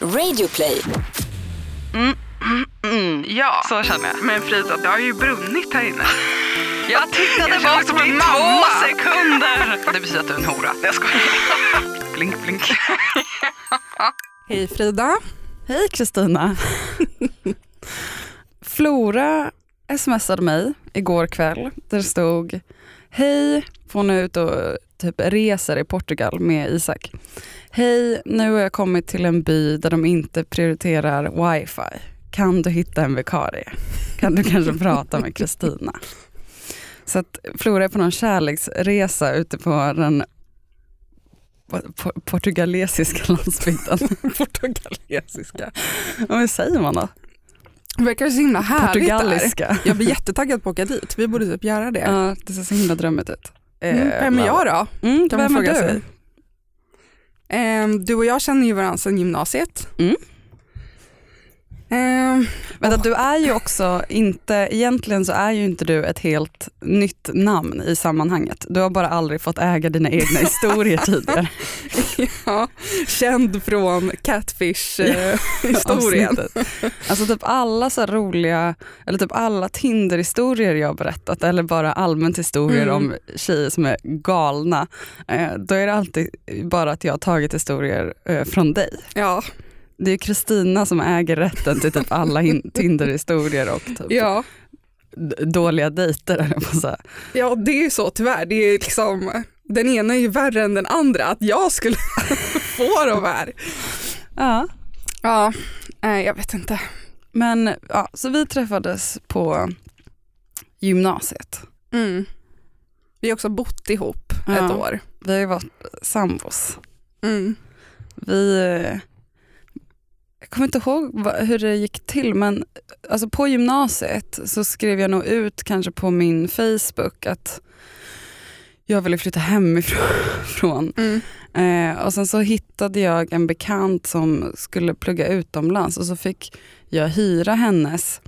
Radioplay. Ja, Så känner jag. men Frida, det har ju brunnit här inne. Jag var känner som en mamma. två sekunder. Det betyder att du är en hora. Jag skojar. Blink, blink. Hej Frida. Hej Kristina. Flora smsade mig igår kväll. Där det stod Hej, för hon är ute och typ reser i Portugal med Isak. Hej, nu har jag kommit till en by där de inte prioriterar wifi. Kan du hitta en vikarie? Kan du kanske prata med Kristina? Så att Flora är på någon kärleksresa ute på den po- portugalesiska landsbygden. portugalesiska? Vad säger man då? Det verkar så himla härligt där. Portugaliska. Jag blir jättetaggad på att åka dit. Vi borde typ göra det. Ja, det ser så himla drömmigt ut. Mm, vem är jag då? Mm, vem är du? sig. Ehm, du och jag känner ju varandra sedan gymnasiet. Mm. Ehm, Vänta, du är ju också inte, egentligen så är ju inte du ett helt nytt namn i sammanhanget. Du har bara aldrig fått äga dina egna historier tidigare. ja, känd från Catfish-historien. avsnittet. Alltså typ alla så roliga, eller typ alla Tinder-historier jag har berättat eller bara allmänt historier Mm. om tjejer som är galna. Eh, då är det alltid bara att jag har tagit historier eh, från dig. ja, Det är Kristina som äger rätten till typ alla Tinder-historier och typ ja. dåliga dejter. eller ja, det är ju så tyvärr. Det är liksom, den ena är ju värre än den andra. Att jag skulle få de här. Ja. Ja, nej, jag vet inte. Men ja, så vi träffades på gymnasiet. Mm. Vi har också bott ihop Ja. ett år. Vi har ju varit sambos. Mm. Vi, jag kommer inte ihåg hur det gick till men alltså på gymnasiet så skrev jag nog ut kanske på min Facebook att jag ville flytta hemifrån. Mm. Eh, och sen så hittade jag en bekant som skulle plugga utomlands och så fick jag hyra hennes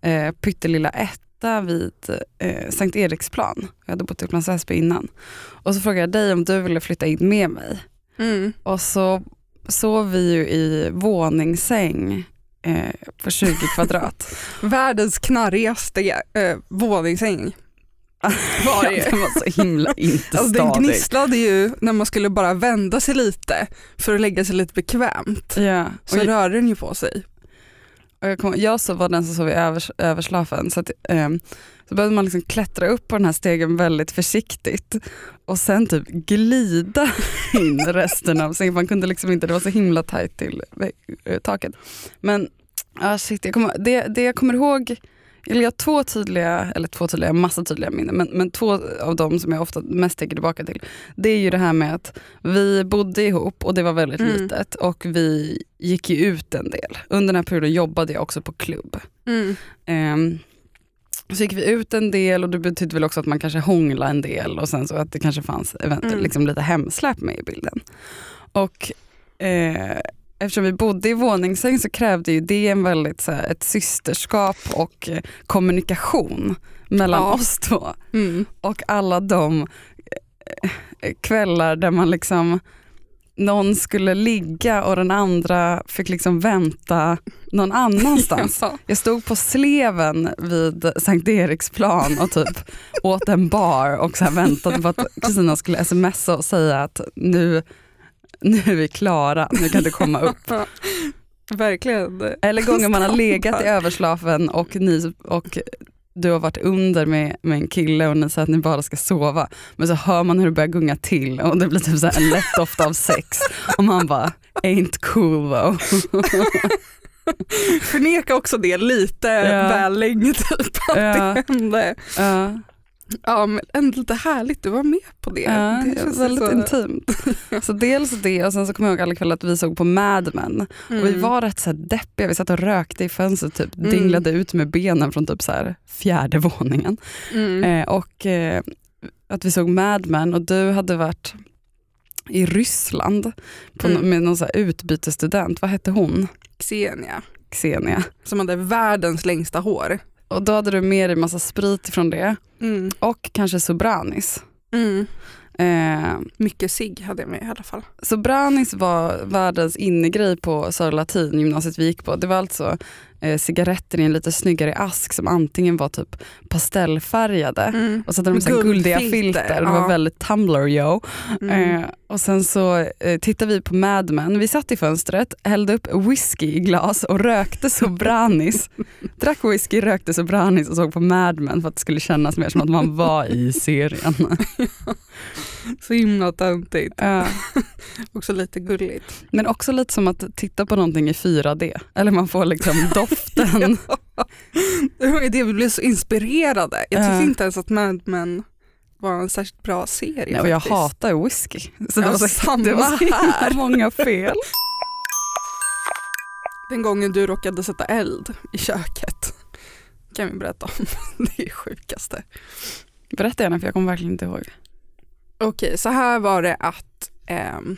eh, pyttelilla etta vid eh, Sankt Eriksplan. Jag hade bott i Upplands Väsby innan. Och så frågade jag dig om du ville flytta in med mig. Mm. Och så sov vi ju i våningssäng eh, på 20 kvadrat. Världens knarrigaste eh, våningssäng var det. Den var så himla inte Alltså den gnisslade ju när man skulle bara vända sig lite för att lägga sig lite bekvämt. Ja, och Så jag, rörde den ju på sig och jag, kom, jag så var den som sov i övers, överslafen. Så, att, eh, så behövde man liksom klättra upp på den här stegen väldigt försiktigt och sen typ glida in resten av sängen. Man kunde liksom inte, det var så himla tajt till eh, taket. Men ah, shit, jag kommer, det, det jag kommer ihåg, eller jag har två tydliga, eller två tydliga, massa tydliga minnen, men, men två av dem som jag ofta mest tänker tillbaka till, det är ju det här med att vi bodde ihop och det var väldigt Mm. litet och vi gick ju ut en del. Under den här perioden jobbade jag också på klubb. Mm. Ehm, så gick vi ut en del och det betydde väl också att man kanske hånglade en del och sen så att det kanske fanns event- Mm. liksom lite hemsläp med i bilden. Och eh, eftersom vi bodde i våningssäng så krävde ju det en väldigt så här, ett systerskap och eh, kommunikation mellan Ja. oss två. Mm. Och alla de eh, kvällar där man liksom någon skulle ligga och den andra fick liksom vänta någon annanstans. Ja. Jag stod på sleven vid Sankt Eriksplan och typ åt en bar och så väntade på att Kristina skulle smsa och säga att nu, nu är vi klara, nu kan du komma upp. Verkligen. Eller gånger man har legat i överslafen och, ni, och du har varit under med, med en kille och ni säger att ni bara ska sova. Men så hör man hur det börjar gunga till och det blir typ så här en lätt doft av sex. Och man bara, ain't cool though. Förneka också det lite Ja. väl länge typ att Ja. det hände. Ja, Ja men ändå lite härligt, du var med på det. ja, det känns väldigt så- intimt. Så dels det och sen så kommer jag ihåg alla kvällar att vi såg på Mad Men. Mm. Och vi var rätt så här deppiga, vi satt och rökte i fönstret, typ, Mm. dinglade ut med benen från typ så här fjärde våningen. Mm. Eh, och eh, att vi såg Mad Men och du hade varit i Ryssland på, Mm. med någon så utbytesstudent, vad hette hon? Xenia, Xenia. som hade världens längsta hår. Och då hade du med dig massa sprit från det Mm. och kanske Sobranis. Mm. Eh, Mycket sig hade jag med i alla fall. så Branis var världens innegrej på Södra Latin, gymnasiet vi gick på. Det var alltså eh, cigaretter i en lite snyggare ask som antingen var typ pastellfärgade Mm. och så hade de så guldiga filter. Ja. var väldigt Tumblr yo. Mm. Eh, och sen så eh, tittade vi på Mad Men. Vi satt i fönstret, hällde upp whisky i glas och rökte Sobranis. Drack whisky, rökte Sobranis och såg på Mad Men för att det skulle kännas mer som att man var i serien. Så himla töntigt. Eh, Också lite gulligt. men också lite som att titta på någonting i 4D. Eller man får liksom doften. Det var ju det vi blev så inspirerade. Jag tyckte Ja. inte ens att Mad Men var en särskilt bra serie. Nej, och jag hatar whisky. Så det Ja, var så, samma det var så himla här. många fel. Den gången du råkade sätta eld i köket kan vi berätta om. Det är sjukaste. Berätta gärna för jag kommer verkligen inte ihåg. Okej, så här var det att ehm,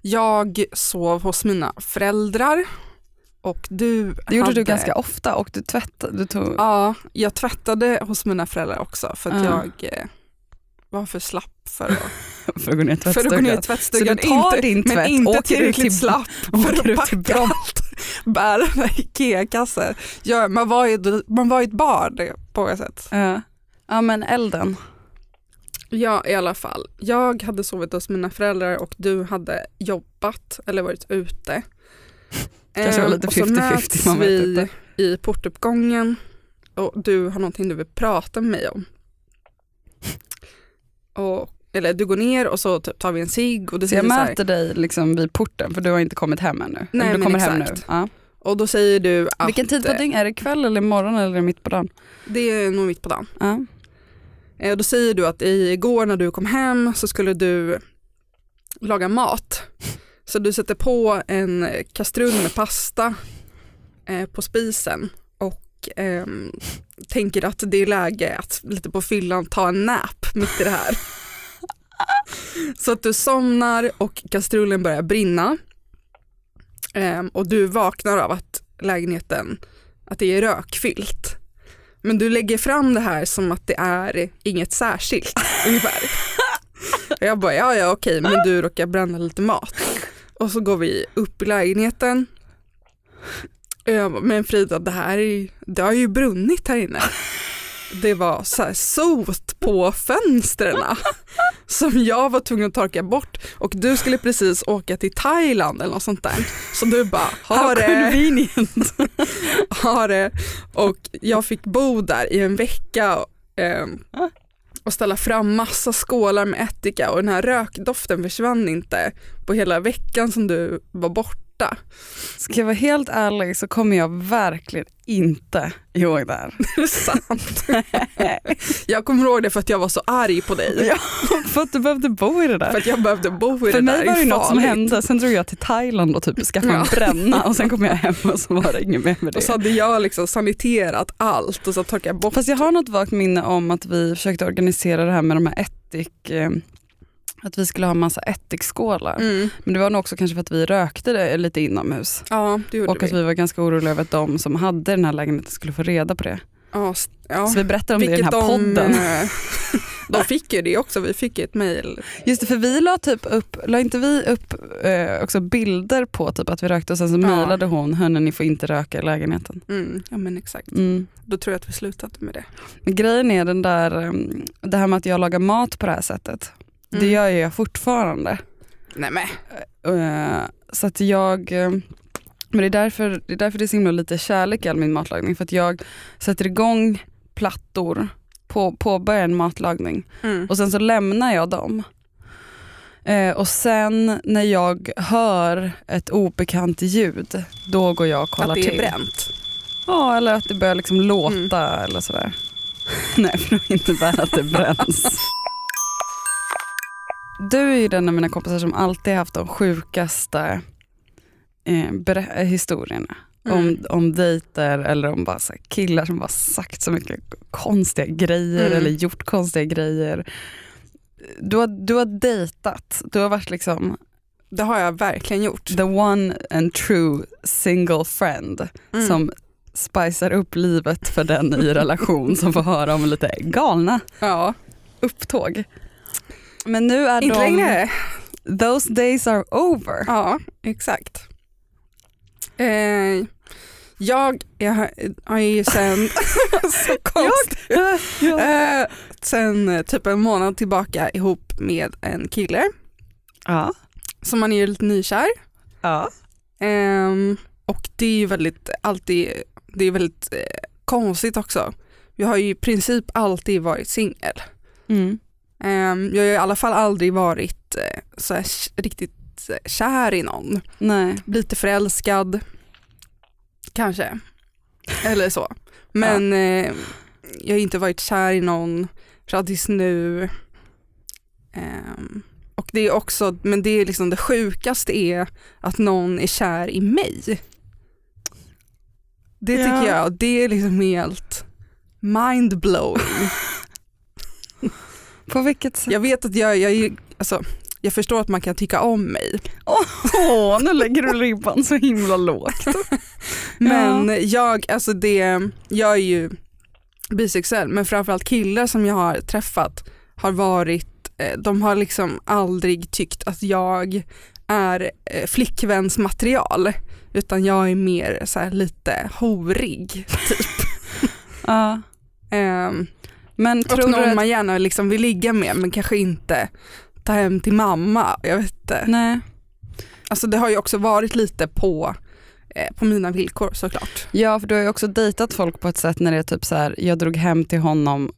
jag sov hos mina föräldrar och du Det gjorde hade, du ganska ofta och du tvättade. Du tog, Ja, jag tvättade hos mina föräldrar också för att Ja. jag eh, var för slapp för att, för att gå ner i gå ner i tvättstugan. tvättstugan. Så du tar inte, din tvätt, men inte tillräckligt till- slapp för att packa allt. Bära Ikea-kassen. Ja, man, var ju, man var ju ett barn på något sätt. Ja. ja men elden. Ja, i alla fall. Jag hade sovit hos mina föräldrar och du hade jobbat eller varit ute. Kanske var Ehm, lite och så 50-50, möts vi i portuppgången och du har någonting du vill prata med mig om. Och, eller du går ner och så typ tar vi en cigg och du Så jag så möter dig liksom vid porten för du har inte kommit hem ännu. Nej, du kommer hem nu. exakt. Ja. och då säger du att Vilken tid på dygn? Är det kväll eller morgon eller mitt på dagen? det är nog mitt på dagen. Ja. Eh, Och då säger du att igår när du kom hem så skulle du laga mat. Så du sätter på en kastrull med pasta eh, på spisen och ehm, tänker att det är läge att lite på fyllan ta en nap mitt i det här. Så att du somnar och kastrullen börjar brinna. Ehm, och du vaknar av att lägenheten, att det är rökfyllt. Men du lägger fram det här som att det är inget särskilt ungefär. Och jag bara, ja ja okej men du råkar bränna lite mat. Och så går vi upp i lägenheten. Och jag bara, men Frida det här är, det har ju brunnit här inne. Det var så här sot på fönstren som jag var tvungen att torka bort och du skulle precis åka till Thailand eller något sånt där. Så du bara, har det, convenient. har det och jag fick bo där i en vecka ehm, och ställa fram massa skålar med ättika och den här rökdoften försvann inte på hela veckan som du var borta. Ska jag vara helt ärlig så kommer jag verkligen inte ihåg det här. Det är sant. jag kommer ihåg det för att jag var så arg på dig. Ja, för att du behövde bo i det För där. att jag behövde bo i För det mig där. var det något som hände, sen drog jag till Thailand och typ skaffade en Ja. bränna och sen kom jag hem och så var det inget mer med Och så det. hade jag liksom saniterat allt och så torkade jag bort. Fast jag har något vagt minne om att vi försökte organisera det här med de här ättik, att vi skulle ha massa ättikskålar. Mm. Men det var nog också kanske för att vi rökte det lite inomhus. Ja, det gjorde Och att vi. var ganska oroliga över att de som hade den här lägenheten skulle få reda på det. Ja, ja. Så vi berättade om det i den här Vilket podden. De, eh, de fick ju det också, vi fick ju ett mejl. Just det, för vi la typ upp, la inte vi upp eh, också bilder på typ att vi rökte och sen så Ja. mejlade hon, hörni ni får inte röka i lägenheten. Mm, ja men exakt. Mm. Då tror jag att vi slutade med det. Men grejen är den där, eh, det här med att jag lagar mat på det här sättet. Det Mm. gör jag fortfarande. Nej men. Eh, så att jag, eh, men det är, därför, det är därför det är så himla lite kärlek i all min matlagning. För att jag sätter igång plattor, på, påbörjar en matlagning Mm. och sen så lämnar jag dem. Eh, och sen när jag hör ett obekant ljud, då går jag och kollar Att det är till. bränt. Ja, eller att det börjar liksom låta Mm. eller sådär. Nej, för det innebär att det bränns. Du är ju den av mina kompisar som alltid haft de sjukaste eh, eh, historierna. Mm. Om, om dejter eller om bara så här killar som bara sagt så mycket konstiga grejer Mm. eller gjort konstiga grejer. Du har, du har dejtat, du har varit liksom Det har jag verkligen gjort. the one and true single friend Mm. som spicar upp livet för den i relation som får höra om lite galna Ja. upptåg. Men nu är Inte de, längre. those days are over. Ja, exakt. Eh, jag, jag har- ju sen, så konstigt, ja. eh, sen eh, typ en månad tillbaka ihop med en kille ja. som man är ju lite nykär. ja. Ehm, och det är ju väldigt, alltid, det är väldigt eh, konstigt också. Jag har ju i princip alltid varit singel. Mm. Ehm, jag har i alla fall aldrig varit eh, så riktigt eh, kär i någon. Nej. Lite förälskad, kanske. Eller så. Men eh, jag har inte varit kär i någon fram tills nu. Ehm, och det är också, men det är liksom det sjukaste är att någon är kär i mig. Det tycker Ja. jag, det är liksom helt mindblowing. På vilket sätt? Jag vet att jag, jag, alltså, jag förstår att man kan tycka om mig. Åh, nu lägger du ribban så himla lågt. Men jag, alltså det, jag är ju bisexuell men framförallt killar som jag har träffat har varit, eh, de har liksom aldrig tyckt att jag är eh, flickvänsmaterial utan jag är mer så lite horig. Ja. Ehm, Men och tror någon du att... man gärna liksom vill ligga med men kanske inte ta hem till mamma. Jag vet inte. Nej. Alltså det har ju också varit lite på, eh, på mina villkor såklart. Ja, för du har ju också dejtat folk på ett sätt när det är typ så här, jag drog hem till honom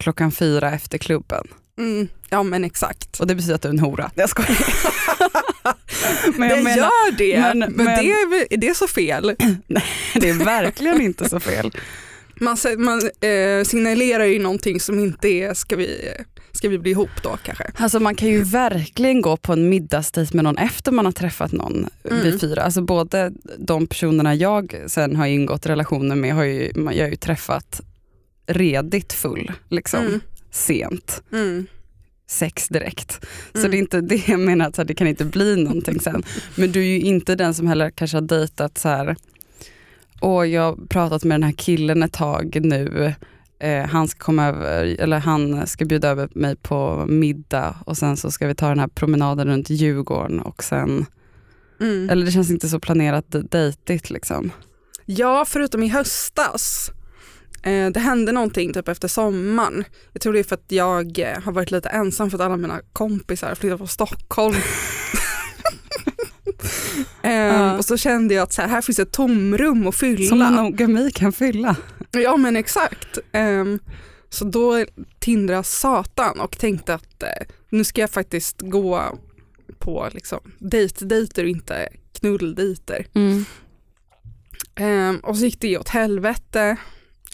klockan fyra efter klubben. Mm, ja men exakt. Och det betyder att du är en hora. Jag skojar. men jag det menar, gör det, men- men, men- det är, är det så fel? det är verkligen inte så fel. Man, man eh, signalerar ju någonting som inte är, ska vi, ska vi bli ihop då kanske? Alltså man kan ju verkligen gå på en middagsdejt med någon efter man har träffat någon Mm. vid fyra. Alltså både de personerna jag sen har ingått relationer med har ju, jag har ju träffat redigt full, liksom Mm, sent. mm, sex direkt. Så Mm. det är inte det jag menar, att det kan inte bli någonting sen. Men du är ju inte den som heller kanske har dejtat så här, åh jag har pratat med den här killen ett tag nu, eh, han ska komma över, eller han ska bjuda över mig på middag och sen så ska vi ta den här promenaden runt Djurgården och sen, mm. eller det känns inte så planerat de- dejtigt liksom. Ja, förutom i höstas. Eh, det hände någonting typ efter sommaren. Jag tror det är för att jag eh, har varit lite ensam för att alla mina kompisar flyttat från Stockholm. eh, Ja. Och så kände jag att så här, här finns ett tomrum att fylla. Som monogami kan fylla. Ja men exakt. Ehm, så då tindrade satan och tänkte att eh, nu ska jag faktiskt gå på liksom, dejtdejter och inte knulldejter. Ehm, och så gick det åt helvete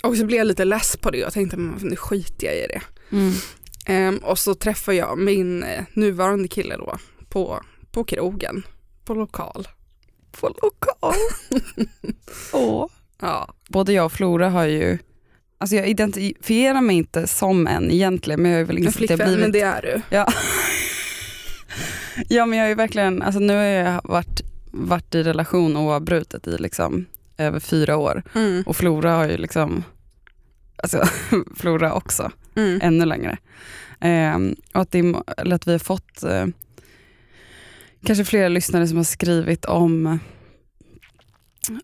och så blev jag lite less på det och tänkte men nu skiter jag i det. Mm. Ehm, och så träffade jag min eh, nuvarande kille då på, på krogen, på lokal. På lokal. Åh. Ja. både jag och Flora har ju, alltså jag identifierar mig inte som en egentligen men jag är väl insett att jag blivit, men det är du. ja. ja men jag är ju verkligen, alltså nu har jag varit, varit i relation oavbrutet i liksom över fyra år Mm, och Flora har ju liksom, alltså Flora också, mm, ännu längre. Ehm, och att, det, eller att vi har fått eh, kanske flera lyssnare som har skrivit om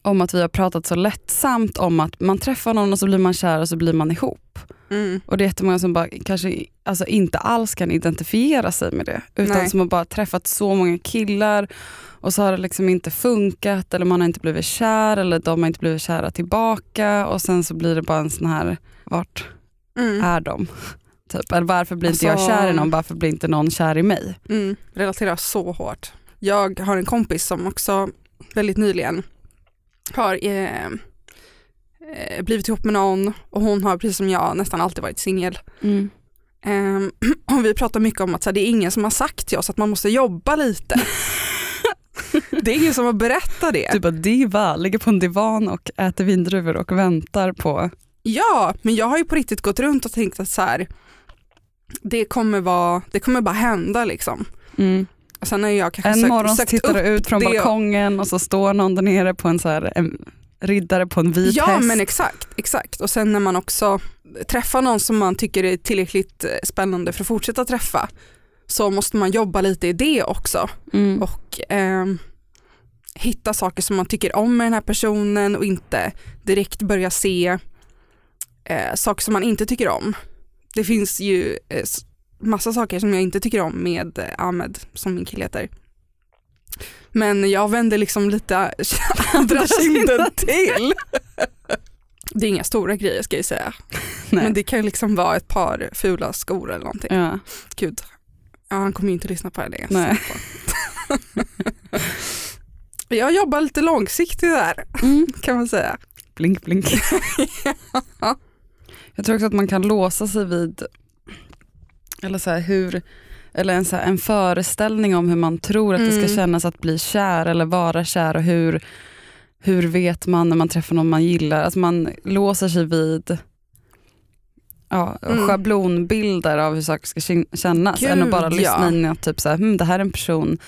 om att vi har pratat så lättsamt om att man träffar någon och så blir man kär och så blir man ihop. mm, Och det är jättemånga som bara kanske alltså inte alls kan identifiera sig med det. Utan Nej. som har bara träffat så många killar och så har det liksom inte funkat eller man har inte blivit kär eller de har inte blivit kära tillbaka och sen så blir det bara en sån här, vart mm. är de? Typ. Eller varför blir inte Alltså- jag kär i någon, varför blir inte någon kär i mig? Mm, relaterar så hårt. Jag har en kompis som också väldigt nyligen har eh, eh, blivit ihop med någon och hon har precis som jag nästan alltid varit singel. Mm. Och vi pratar mycket om att så här, det är ingen som har sagt till oss att man måste jobba lite. det är ingen som har berättat det. Du bara diva, ligger på en divan och äter vindruvor och väntar på... Ja, men jag har ju på riktigt gått runt och tänkt att så här, det kommer, vara, det kommer bara hända liksom. Mm. Sen har jag kanske En sökt, morgon sökt tittar du ut från det- balkongen och så står någon där nere på en, så här, en riddare på en vit Ja häst. men exakt, exakt. Och sen när man också träffa någon som man tycker är tillräckligt eh, spännande för att fortsätta träffa så måste man jobba lite i det också Mm. och ehm, hitta saker som man tycker om med den här personen och inte direkt börja se eh, saker som man inte tycker om. Det finns ju eh, massa saker som jag inte tycker om med eh, Ahmed, som min kille heter. Men jag vänder liksom lite andra kinden till. Det är inga stora grejer ska jag säga. Nej. Men det kan liksom vara ett par fula skor eller någonting. ja. Gud. Ja, han kommer ju inte lyssna på det. Nej. jag jobbar lite långsiktigt där Mm. kan man säga. Blink blink. Jag tror också att man kan låsa sig vid eller så här, hur, eller en, så här, en föreställning om hur man tror att det ska Mm. kännas att bli kär eller vara kär och hur, hur vet man när man träffar någon man gillar. Alltså man låser sig vid ja, Mm. schablonbilder av hur saker ska kännas än att Gud, bara lyssna ja. in att typ så här, hm, det här är en person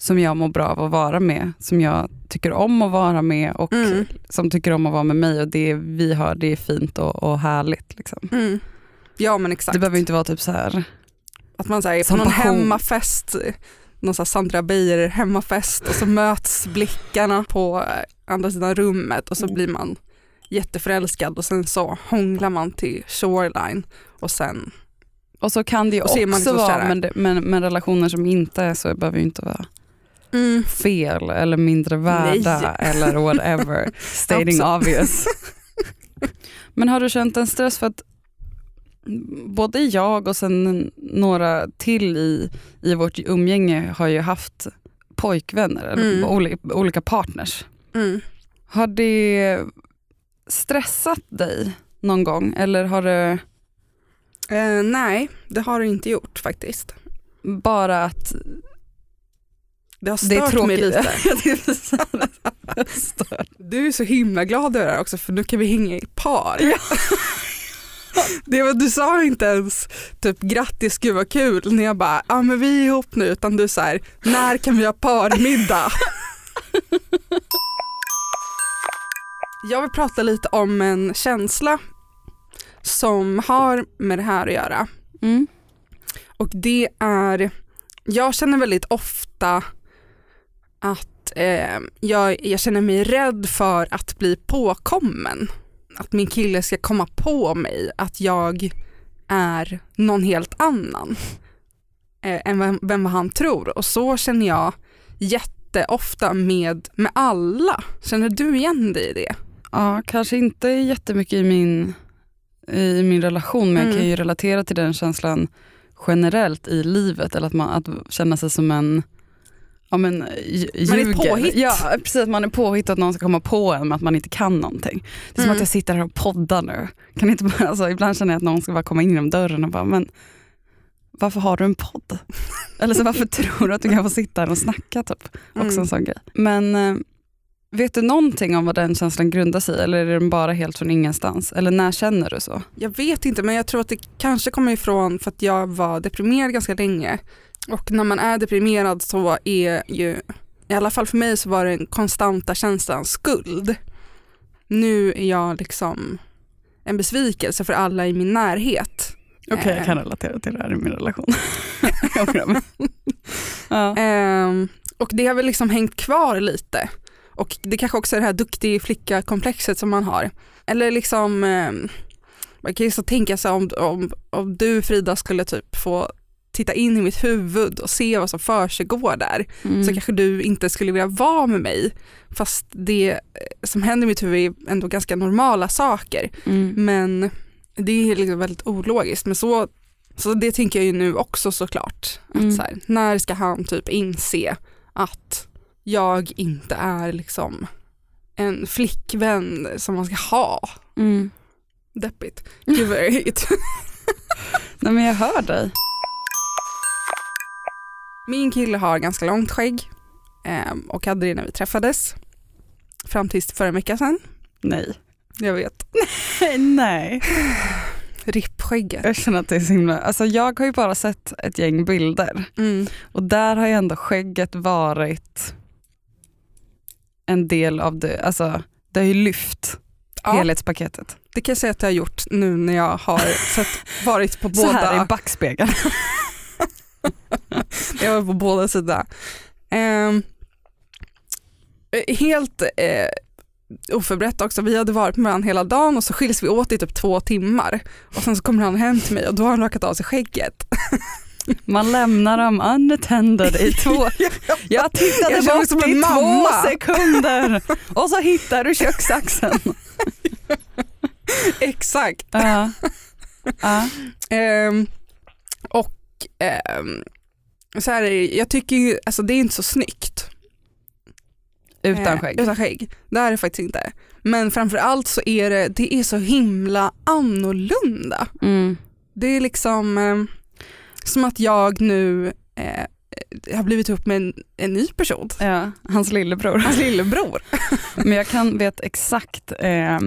som jag mår bra av att vara med, som jag tycker om att vara med och Mm. som tycker om att vara med mig och det vi har det är fint och, och härligt. Liksom. Mm. Ja men exakt. Det behöver inte vara typ så här. Att man säger på någon passion. hemmafest, någon här Sandra Beijer hemmafest och så möts blickarna på eh, andra sidan rummet och så Mm. blir man jätteförälskad och sen så hånglar man till shoreline och sen, Och så kan det ju så också liksom vara, men, det- men, men relationer som inte är så behöver ju inte vara mm. fel eller mindre värda Nej. eller whatever. Stating obvious. men har du känt en stress för att både jag och sen några till i, i vårt umgänge har ju haft pojkvänner eller Mm. oli, olika partners. Mm. Har det stressat dig någon gång eller har det Eh, nej, det har det inte gjort faktiskt. bara att Det har det är stört mig lite. Det är så stört. Du är så himla glad över det här också för nu kan vi hänga i par. Det var, du sa inte ens typ grattis gud vad kul när jag bara ja men vi är ihop nu utan du så här när kan vi ha parmiddag? Jag vill prata lite om en känsla som har med det här att göra Mm. och det är, jag känner väldigt ofta att eh, jag, jag känner mig rädd för att bli påkommen. Att min kille ska komma på mig att jag är någon helt annan eh, än vem, vem han tror. Och så känner jag jätteofta med, med alla. Känner du igen dig i det? Ja, kanske inte jättemycket i min, i min relation men jag kan Mm. ju relatera till den känslan generellt i livet. Eller att, man, att känna sig som en Ja men lj- Man är ljuger. påhitt. Ja precis, man är påhitt att någon ska komma på en med att man inte kan någonting. Det är som Mm. att jag sitter här och poddar nu. Kan inte bara, alltså, ibland känner jag att någon ska bara komma in genom dörren och bara, men varför har du en podd? Eller så varför tror du att du kan få sitta här och snacka? Typ. Också Mm. en sån grej. Men eh, vet du någonting om vad den känslan grundar sig i? Eller är den bara helt från ingenstans? Eller när känner du så? Jag vet inte men jag tror att det kanske kommer ifrån för att jag var deprimerad ganska länge. Och när man är deprimerad så är ju, i alla fall för mig så var det den konstanta känslan skuld. Nu är jag liksom en besvikelse för alla i min närhet. Okej, Eh. jag kan relatera till det här i min relation. Ja. Ehm, och det har väl liksom hängt kvar lite. Och det kanske också är det här duktig flicka-komplexet som man har. Eller liksom, ehm, man kan ju så tänka sig om, om, om du Frida skulle typ få titta in i mitt huvud och se vad som försiggår där. Mm. Så kanske du inte skulle vilja vara med mig. Fast det som händer i mitt huvud är ändå ganska normala saker. Mm. Men det är liksom väldigt ologiskt. Men så, så det tänker jag ju nu också såklart. Mm. Att så här, när ska han typ inse att jag inte är liksom en flickvän som man ska ha. Mm. Deppigt. Gud vad jag är Nej men jag hör dig. Min kille har ganska långt skägg ehm, och hade det när vi träffades. Fram tills förra veckan sedan. Nej. Jag vet. Nej. Rippskägget. Jag känner att det är så himla, alltså jag har ju bara sett ett gäng bilder Mm. och där har ju ändå skägget varit en del av det, alltså det har ju lyft. Ja. helhetspaketet. Det kan jag säga att jag har gjort nu när jag har sett, varit på Så här i båda. backspegeln. Jag var på båda sidor. Eh, helt eh, oförberett också, vi hade varit med varandra hela dagen och så skiljs vi åt i typ två timmar. Och sen så kommer han hem till mig och då har han rakat av sig skägget. Man lämnar dem unattended i två... Jag tittade Jag bort som i två mamma. sekunder och så hittar du köksaxen. Exakt. Ja. Ja. Ehm, och ehm, så här är det, jag tycker ju, alltså det är inte så snyggt. Utan Eh, skägg. Utan skägg, det är det faktiskt inte. Men framförallt så är det, det är så himla annorlunda. Mm. Det är liksom eh, som att jag nu eh, har blivit ihop med en, en ny person. Ja, hans lillebror. Hans lillebror. Men jag kan vet exakt, eh,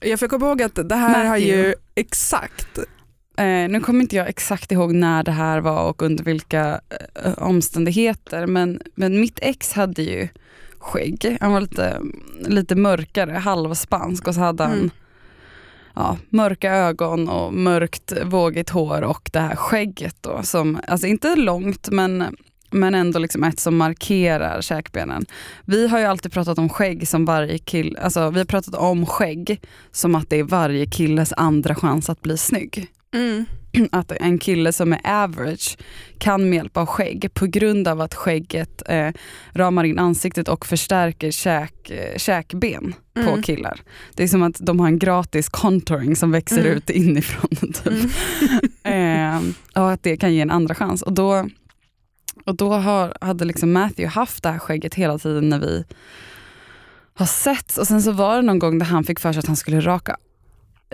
Jag får komma ihåg att det här har Matthew. ju exakt, eh, nu kommer inte jag exakt ihåg när det här var och under vilka eh, omständigheter, men, men mitt ex hade ju skägg. Han var lite, lite mörkare, halvspansk och så hade han Mm. ja, mörka ögon och mörkt vågigt hår och det här skägget då som, alltså inte långt men men ändå liksom ett som markerar käkbenen. Vi har ju alltid pratat om skägg som varje kill, alltså vi har pratat om skägg som att det är varje killes andra chans att bli snygg. Mm, Att en kille som är average kan med hjälp av skägg på grund av att skägget eh, ramar in ansiktet och förstärker käk, eh, käkben på Mm. killar. Det är som att de har en gratis contouring som växer Mm. ut inifrån. Typ. mm, Eh, och att det kan ge en andra chans. Och då, och då har, hade liksom Matthew haft det här skägget hela tiden när vi har setts. Och sen så var det någon gång där han fick för sig att han skulle raka,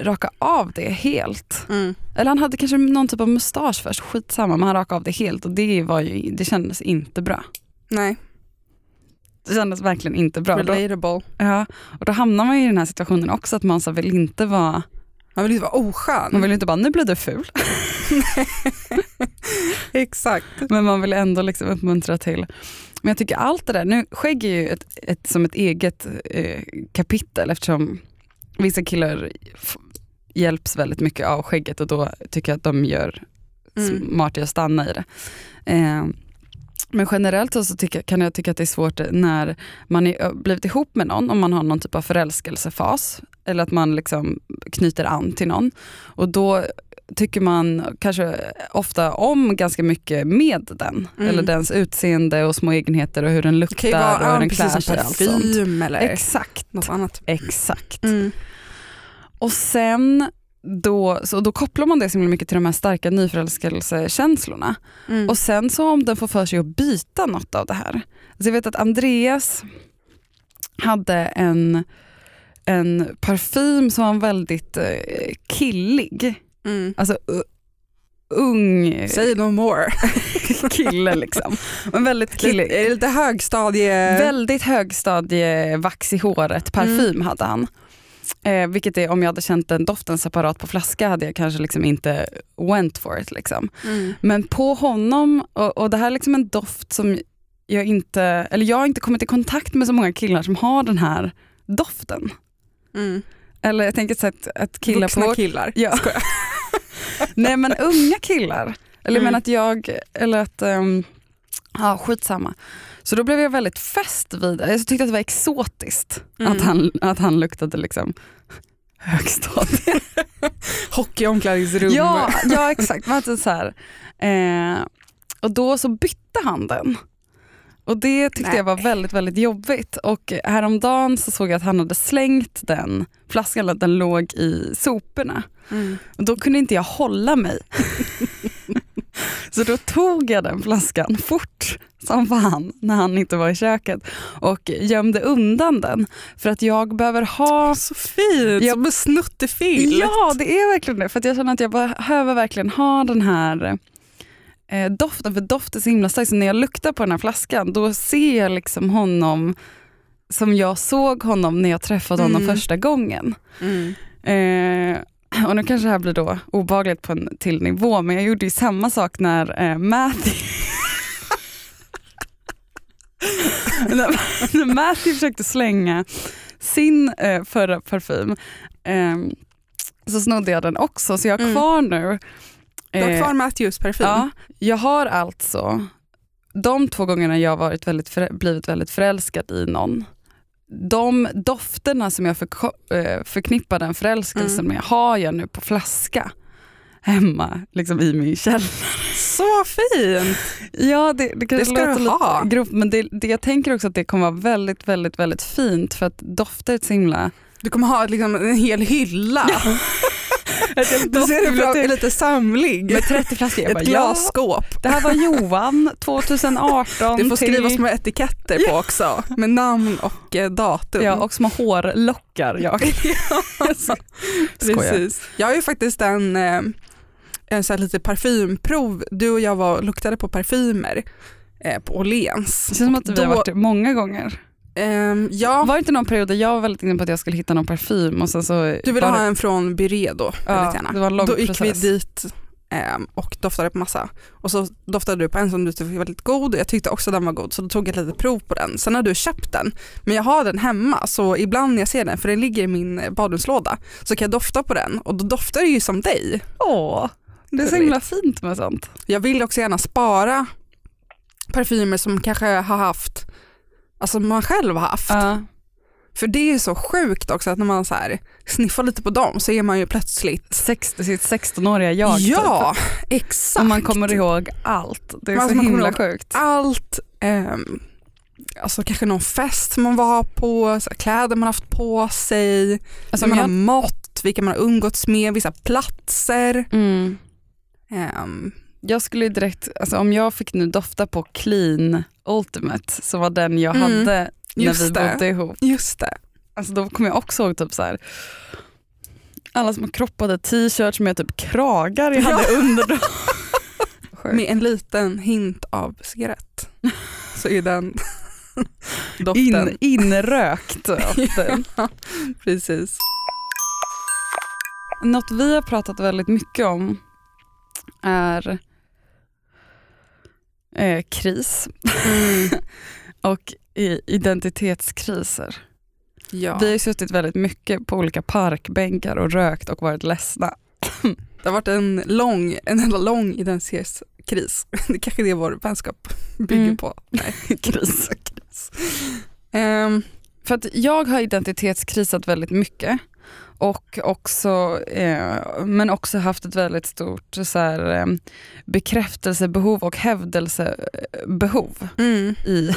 raka av det helt. mm. Eller han hade kanske någon typ av mustasch först, skitsamma, men han rakade av det helt och det, var ju, det kändes inte bra. Nej, Det kändes verkligen inte bra. Då, relatable. ja, och då hamnar man i den här situationen också att man så vill inte vara, Man vill inte vara oskön. man vill inte bara nu blir du ful, Exakt. men man vill ändå liksom uppmuntra till. Men jag tycker allt det där, nu skägg är ju ett, ett, som ett eget eh, kapitel eftersom vissa killar hjälps väldigt mycket av skägget och då tycker jag att de gör Mm. smart i att stanna i det. Eh, men generellt så, tycker, kan jag tycka att det är svårt när man är, blivit ihop med någon, om man har någon typ av förälskelsefas, eller att man liksom knyter an till någon. Och då tycker man kanske ofta om ganska mycket med den, Mm. eller dens utseende och små egenheter och hur den Det kan ju luktar vara och hur den klär sig. och allt sånt. parfym eller Exakt, något annat. exakt. Mm. Och sen då, så då kopplar man det så himla mycket till de här starka nyförälskelsekänslorna. Mm. Och sen så om den får för sig att byta något av det här. Alltså jag vet att Andreas hade en, en parfym som var väldigt eh, killig. Mm. Alltså ung Say no more. kille liksom. Men väldigt killig. Lite, lite högstadie... Väldigt högstadievax i håret parfym Mm. hade han. Eh, vilket är, om jag hade känt den doften separat på flaska hade jag kanske liksom inte went for it. Liksom. Mm. Men på honom, och, och det här är liksom en doft som jag inte, eller jag har inte kommit i kontakt med så många killar som har den här doften. Mm. Eller jag tänker så att, att killar Vuxna på... killar. Ja. Nej men unga killar. Eller Mm. menar att jag, eller att, um, ja skitsamma. Så då blev jag väldigt fäst vid det. Jag tyckte att det var exotiskt Mm. att, han, att han luktade liksom högstadie. Hockeyomklädningsrum. ja, ja exakt. Alltså så här, eh, och då så bytte han den. Och det tyckte Nej. jag var väldigt, väldigt jobbigt. Och häromdagen så såg jag att han hade slängt den flaskan, att den låg i soporna. Mm. Och då kunde inte jag hålla mig. Så då tog jag den flaskan fort som fan när han inte var i köket och gömde undan den. För att jag behöver ha... Så fint, Ja. som en snuttefil. Ja, det är verkligen det. För jag känner att jag behöver verkligen ha den här eh, doften. För doft är så himla stark. Så när jag luktar på den här flaskan då ser jag liksom honom som jag såg honom när jag träffade honom Mm. första gången. Mm. Eh, och nu kanske det här blir då obagligt på en till nivå, men jag gjorde ju samma sak när eh, Matthew när, Matthew försökte slänga sin eh, förra parfym. Ehm, så snodde jag den också så jag har Mm. kvar nu. Du har eh, kvar Matthews parfym. Ja, jag har alltså de två gångerna jag varit väldigt blivit väldigt förälskad i någon. De dofterna som jag eh, förknippar den förälskelsen Mm. med har jag nu på flaska hemma liksom i min källare. Så fint! Ja, det, det Det ska du ha. grovt men det, det, jag tänker också att det kommer vara väldigt, väldigt, väldigt fint för att dofter är så himla... Du kommer ha liksom en hel hylla. Du ser det Doftbibliotek. bra, lite samling. Med 30 flaskor. Jag Ett glasskåp. ja, det här var Johan 2018 Det får till... skrivas små etiketter på också. Med namn och eh, datum. Ja, och små hårlockar. Jag. Precis. Jag har ju faktiskt en, eh, en så här lite parfymprov. Du och jag var luktade på parfymer eh, på Åhléns. Det känns som att vi har varit många gånger. Ehm, ja, Var det inte någon period där jag var väldigt inne på att jag skulle hitta någon parfym och sen så... du ville ha det, en från Byredo väldigt ja, det var en lång Då gick process. vi dit ehm, och doftade på massa. Och så doftade du på en som du tyckte var väldigt god och jag tyckte också den var god så då tog jag ett litet prov på den. Sen har du köpt den men jag har den hemma så ibland när jag ser den, för den ligger i min badrumslåda, så kan jag dofta på den och då doftar det ju som dig. Åh, det är så himla fint med sånt. Jag vill också gärna spara parfymer som kanske har haft, alltså man själv har haft. Ja. För det är så sjukt också att när man så här sniffar lite på dem så är man ju plötsligt Sex, sitt 16-åriga jag. Ja, typ. exakt. Och man kommer ihåg allt. Det är Alltså, så man kommer himla sjukt. allt, ehm, alltså kanske någon fest man var på, så kläder man haft på sig, Alltså, man om har jag, mått, vilka man har umgåtts med, vissa platser. mm, Ehm, jag skulle direkt, alltså om jag fick nu dofta på Clean Ultimate som var den jag Mm, hade när just vi det. bodde ihop. just det. Alltså då kommer jag också ihåg typ så här. alla små kroppade t-shirts med typ kragar jag hade under dem. Med en liten hint av cigarett så är den doften. In, inrökt. ja, precis. Något vi har pratat väldigt mycket om är eh, kris Mm, och i- identitetskriser. ja. Vi har suttit väldigt mycket på olika parkbänkar och rökt och varit ledsna. Det har varit en lång, en enda lång identitetskris. Det kanske är det vår vänskap bygger Mm. på. Nej, Kris. kris. Ehm, För att jag har identitetskrisat väldigt mycket och också, eh, men också haft ett väldigt stort så här, eh, bekräftelsebehov och hävdelsebehov mm, i,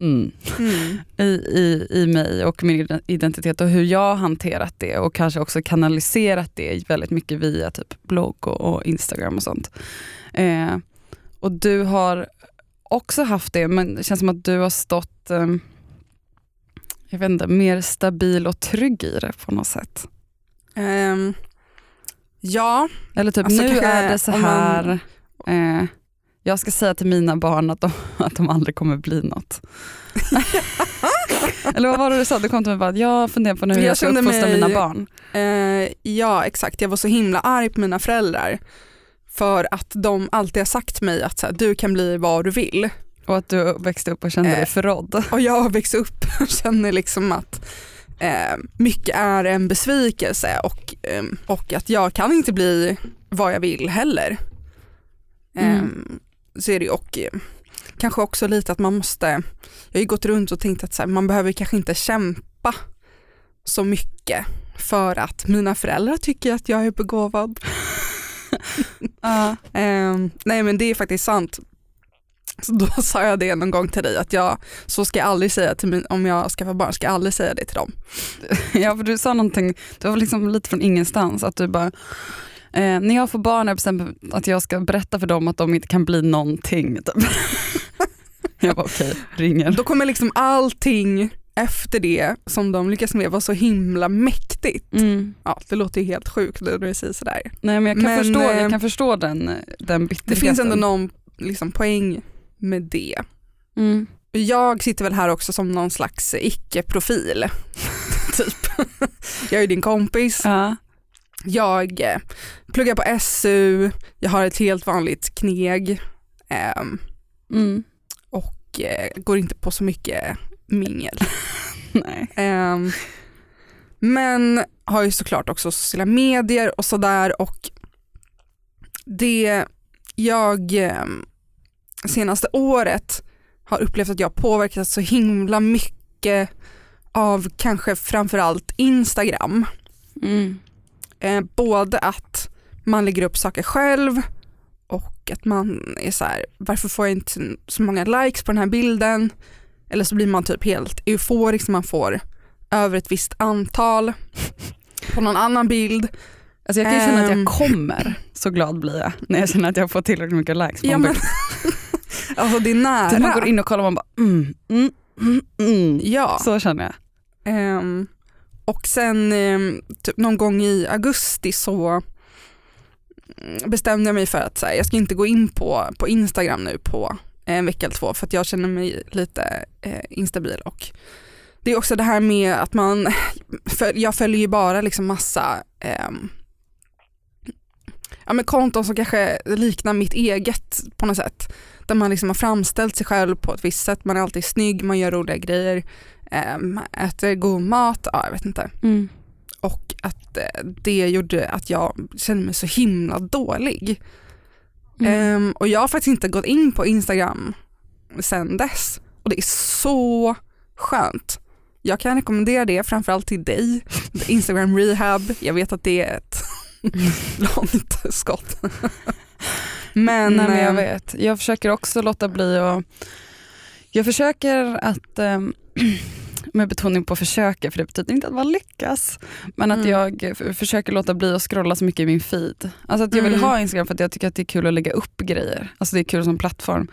mm, mm, i, i, i mig och min identitet och hur jag hanterat det och kanske också kanaliserat det väldigt mycket via typ blogg och, och Instagram och sånt. Eh, och du har också haft det men det känns som att du har stått eh, jag vet inte, mer stabil och trygg i det på något sätt. ehm, ja, Eller typ Alltså nu är det så om man- här, eh, jag ska säga till mina barn att de, att de aldrig kommer bli något. Eller vad var det du sa? Du kom till mig och bara, jag funderar på nu hur Jag jag ska uppfostra mina barn. eh, ja exakt. Jag var så himla arg på mina föräldrar för att de alltid har sagt till mig att så här, du kan bli vad du vill. Och att du växte upp och kände dig Eh. förrådd. Och jag har växt upp och känner liksom att eh, mycket är en besvikelse och, eh, och att jag kan inte bli vad jag vill heller. Mm. Eh, så är det och eh, kanske också lite att man måste, jag har ju gått runt och tänkt att här, man behöver kanske inte kämpa så mycket för att mina föräldrar tycker att jag är begåvad. Ja. Eh, nej men det är faktiskt sant. Så då sa jag det någon gång till dig att jag, så ska jag aldrig säga till min, om jag skaffar barn, ska jag aldrig säga det till dem. ja, för du sa någonting, det var liksom lite från ingenstans, att du bara, eh, när jag får barn har jag bestämt att jag ska berätta för dem att de inte kan bli någonting. Typ. jag bara okej, ringer. Då kommer liksom allting efter det som de lyckas med vara så himla mäktigt. Mm. Ja, det låter ju helt sjukt när du säger sådär. Nej men jag kan, Men, förstå, eh, jag kan förstå den, den Det bitterheten. finns ändå någon liksom, poäng med det. Mm. Jag sitter väl här också som någon slags icke-profil. typ. Jag är din kompis, Ja. jag eh, pluggar på SU, jag har ett helt vanligt kneg ehm, Mm. och eh, går inte på så mycket mingel. Nej. Ehm, Men har ju såklart också sociala medier och sådär och det jag eh, senaste året har upplevt att jag påverkats så himla mycket av kanske framförallt Instagram. Mm. Eh, både att man lägger upp saker själv och att man är så här, varför får jag inte så många likes på den här bilden? Eller så blir man typ helt euforisk när man får över ett visst antal på någon annan bild. Alltså jag kan ju känna att Ehm. jag kommer, så glad blir jag när jag känner att jag får tillräckligt mycket likes på Ja, en bild. alltså det är nära. Typ man går in och kollar och man bara mm, mm, mm, mm. Ja. Så känner jag. Ehm, och sen ehm, typ någon gång i augusti så bestämde jag mig för att så här, jag ska inte gå in på, på Instagram nu på en vecka eller två för att jag känner mig lite eh, instabil och det är också det här med att man, för jag följer ju bara liksom massa ehm, ja, men konton som kanske liknar mitt eget på något sätt. Där man liksom har framställt sig själv på ett visst sätt, man är alltid snygg, man gör roliga grejer, äm, äter god mat, ja, jag vet inte. Mm. Och att eh, det gjorde att jag kände mig så himla dålig. Mm. Ehm, och jag har faktiskt inte gått in på Instagram sen dess. Och det är så skönt. Jag kan rekommendera det framförallt till dig, Instagram rehab. Jag vet att det är ett långt skott. Men, Nej, men jag ehm, vet. Jag försöker också låta bli och jag försöker att ehm, med betoning på försöker för det betyder inte att man lyckas. Men att Mm. jag försöker låta bli att scrolla så mycket i min feed. Alltså att jag vill Mm. ha Instagram för att jag tycker att det är kul att lägga upp grejer. Alltså det är kul som plattform.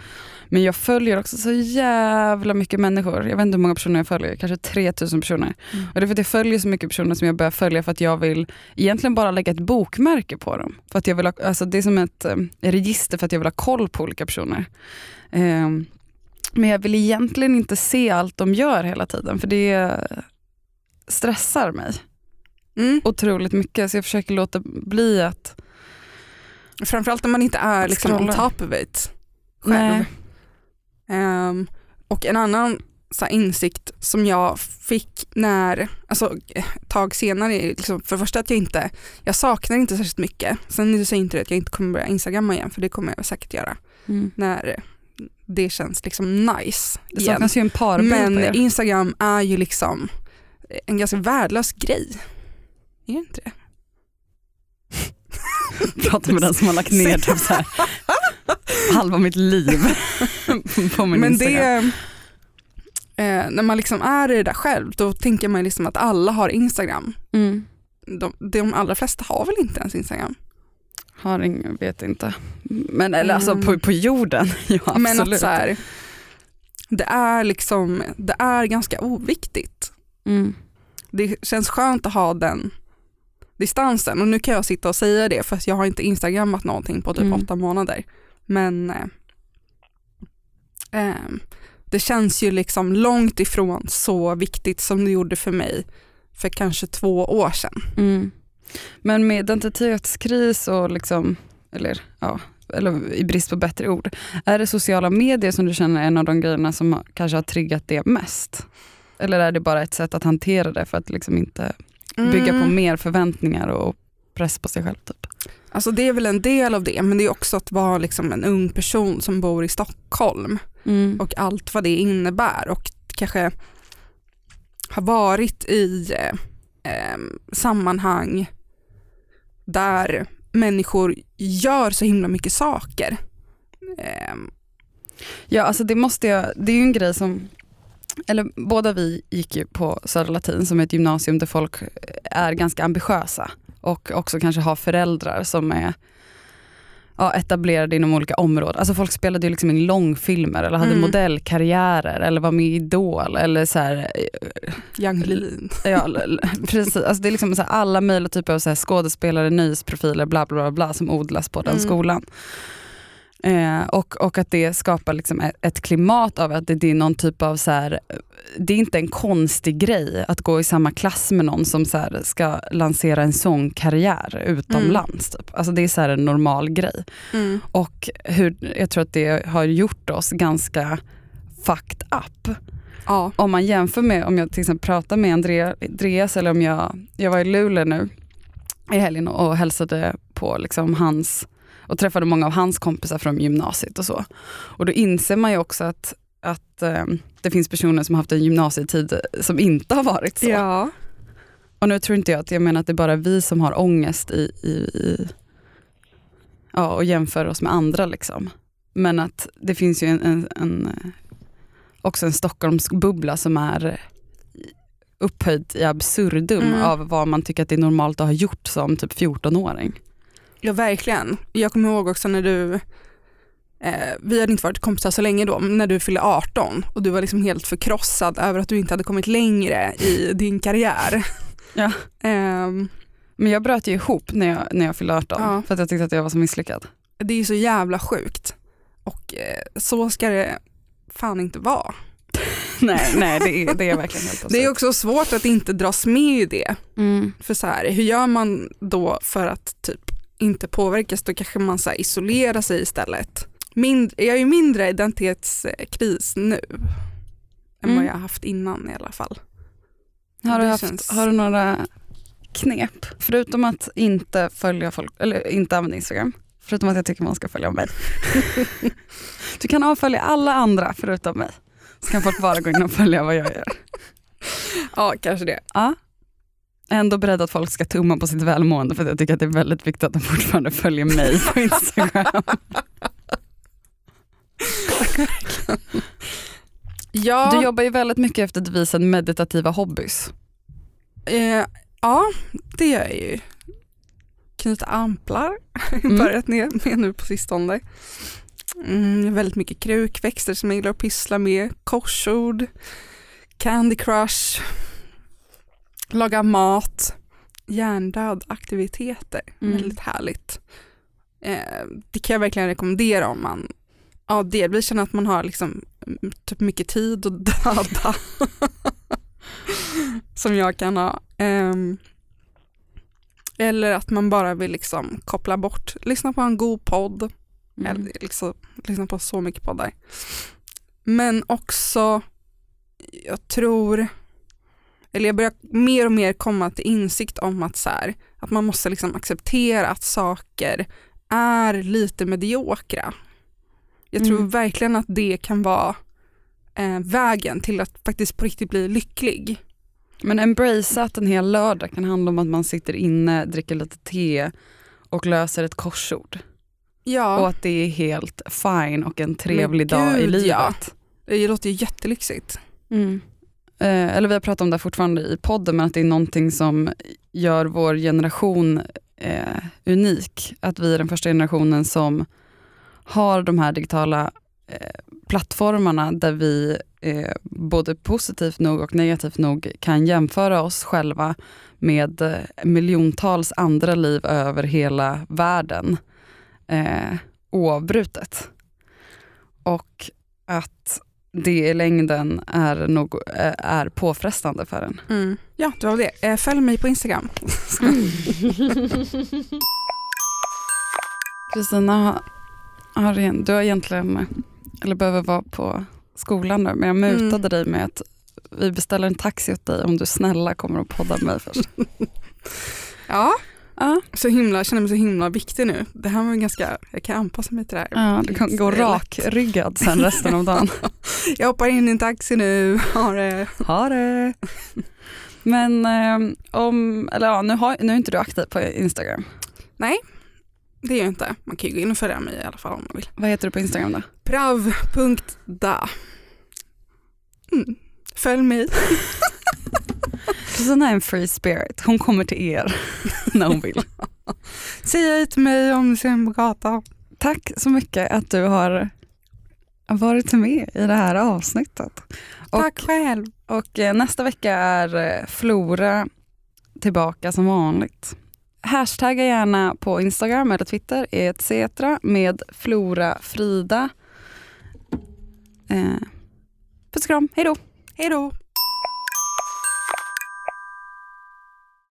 Men jag följer också så jävla mycket människor. Jag vet inte hur många personer jag följer, kanske 3000 personer. Mm. Och det är för att jag följer så mycket personer som jag börjar följa för att jag vill egentligen bara lägga ett bokmärke på dem. För att jag vill ha, alltså det är som ett eh, register för att jag vill ha koll på olika personer. Ehm, men jag vill egentligen inte se allt de gör hela tiden för det stressar mig Mm. otroligt mycket. Så jag försöker låta bli att... Framförallt när man inte är liksom on top of it själv. Nej. Ehm, och en annan så insikt som jag fick när, alltså ett tag senare, liksom, för det första att jag inte, jag saknar inte särskilt mycket. Sen säger inte det att jag inte kommer börja instagramma igen, för det kommer jag säkert göra Mm. när det känns liksom nice Det igen. saknas ju en på Men. Instagram är ju liksom en ganska värdelös grej. Är det inte det? Prata med den som har lagt ner typ så här, halva mitt liv på min Men Instagram. det, eh, när man liksom är i det där själv, då tänker man liksom att alla har Instagram. Mm. De, de allra flesta har väl inte ens Instagram? Har ingen, vet inte. Men eller alltså Mm. på, på jorden, ja absolut. Men att så här, det är liksom, det är ganska oviktigt. mm. Det känns skönt att ha den distansen och nu kan jag sitta och säga det för att jag har inte instagrammat någonting på typ Mm. åtta månader. Men eh, ehm, det känns ju liksom långt ifrån så viktigt som det gjorde för mig för kanske två år sedan. Mm. Men med identitetskris och liksom, eller ja, eller i brist på bättre ord, är det sociala medier som du känner är en av de grejerna som kanske har triggat det mest? Eller är det bara ett sätt att hantera det för att liksom inte bygga på Mm. mer förväntningar och press på sig själv? Typ? Alltså det är väl en del av det men det är också att vara liksom en ung person som bor i Stockholm Mm. och allt vad det innebär och kanske har varit i eh, sammanhang där människor gör så himla mycket saker. Eh, Ja, alltså det måste jag, det är ju en grej som, eller båda vi gick ju på Södra Latin som är ett gymnasium där folk är ganska ambitiösa och också kanske har föräldrar som är ja, etablerade inom olika områden. Alltså folk spelade ju liksom in långfilmer eller hade Mm. modellkarriärer eller var med i Idol eller så här, Young Levin. Ja, l- l- precis. Alltså det är liksom så alla möjliga typer av så skådespelare, nöjesprofiler, bla bla bla, bla som odlas på den Mm. skolan. Eh, och, och att det skapar liksom ett, klimat av att det, det är någon typ av, så här, det är inte en konstig grej att gå i samma klass med någon som så här, ska lansera en sångkarriär utomlands. Typ. Alltså det är så här en normal grej. Mm. Och hur, jag tror att det har gjort oss ganska fucked up. Ja. Om man jämför med om jag till exempel pratar med Andrea, Andreas eller om jag, jag var i Luleå nu i helgen och hälsade på liksom hans och träffade många av hans kompisar från gymnasiet och så. Och då inser man ju också att, att eh, det finns personer som har haft en gymnasietid som inte har varit så. ja. Och nu tror inte jag att jag menar att det är bara vi som har ångest i, i, i ja, och jämför oss med andra. Liksom. Men att det finns ju en, en, en, också en Stockholmsbubbla som är upphöjd i absurdum Mm. av vad man tycker att det är normalt att ha gjort som typ 14-åring. Ja verkligen. Jag kommer ihåg också när du, eh, vi hade inte varit kompisar så länge då, men när du fyllde 18 och du var liksom helt förkrossad över att du inte hade kommit längre i din karriär. Ja. Ehm, Men jag bröt ju ihop när jag, när jag fyllde 18 Ja. för att jag tyckte att jag var så misslyckad. det är så jävla sjukt och eh, så ska det fan inte vara. nej, nej det, är, det är verkligen helt Det är också svårt att inte dras med i det. mm. För så här, hur gör man då för att typ inte påverkas? Då kanske man så isolerar sig istället. Mind, jag är ju mindre identitetskris nu än Mm. vad jag har haft innan i alla fall. Har, du haft, känns- har du några knep? Förutom att inte följa folk, eller inte använda Instagram. Förutom att jag tycker man ska följa mig. du kan avfölja alla andra förutom mig. Så kan folk bara gå in och följa vad jag gör. Ja, kanske det. Ja. Ändå beredd att folk ska tumma på sitt välmående för att jag tycker att det är väldigt viktigt att de fortfarande följer mig på Instagram. Ja, Du jobbar ju väldigt mycket efter devisen meditativa hobbys. eh, ja, det gör jag ju. Knyta amplar har Mm. börjat med nu på sistone. Mm, väldigt mycket krukväxter som jag gillar att pyssla med. Korsord, Candy Crush, laga mat, hjärndöd aktiviteter. Mm. Väldigt härligt. Eh, det kan jag verkligen rekommendera om man ja, delvis känner att man har liksom, mm, typ mycket tid att döda. som jag kan ha. Ehm, eller att man bara vill liksom koppla bort, lyssna på en god podd. Mm. Eller liksom, lyssna på så mycket poddar. Men också, jag tror, eller jag börjar mer och mer komma till insikt om att, så här, att man måste liksom acceptera att saker är lite mediokra. Jag tror Mm. verkligen att det kan vara eh, vägen till att faktiskt på riktigt bli lycklig. Men embrace att en hel lördag kan handla om att man sitter inne, dricker lite te och löser ett korsord. Ja, Och att det är helt fine och en trevlig Men dag i gud, livet. ja. det låter ju jättelyxigt. Mm. Eh, eller vi har pratat om det fortfarande i podden, men att det är någonting som gör vår generation eh, unik. Att vi är den första generationen som har de här digitala eh, plattformarna där vi eh, både positivt nog och negativt nog kan jämföra oss själva med eh, miljontals andra liv över hela världen eh, oavbrutet. Och att det i längden är, nog, eh, är påfrestande för en. Mm. Ja, det var det. Eh, Följ mig på Instagram. Kristina, har- du har egentligen, eller behöver vara på skolan nu, men jag mutade Mm. dig med att vi beställer en taxi åt dig om du snälla kommer och podda med mig först. Ja, Ja, så himla, jag känner mig så himla viktig nu. Det här var ganska, jag kan anpassa mig till det här. ja du kan gå rakryggad sen resten av dagen. Jag hoppar in i en taxi nu. Ha det. Ha det! Men eh, om, eller ja, nu, har, nu är inte du aktiv på Instagram. Det är jag inte. Man kan ju gå in och följa mig i alla fall om man vill. Vad heter du på Instagram då? Prav.da. Mm. Följ mig. Kristina är en free spirit, hon kommer till er när hon vill. Säg hej till mig om du ser mig på gatan. Tack så mycket att du har varit med i det här avsnittet. Och, Tack själv. och eh, nästa vecka är eh, Flora tillbaka som vanligt. Hashtagga gärna på Instagram eller Twitter etc. med Flora Frida. Eh, puss och kram, hej då! Hej då.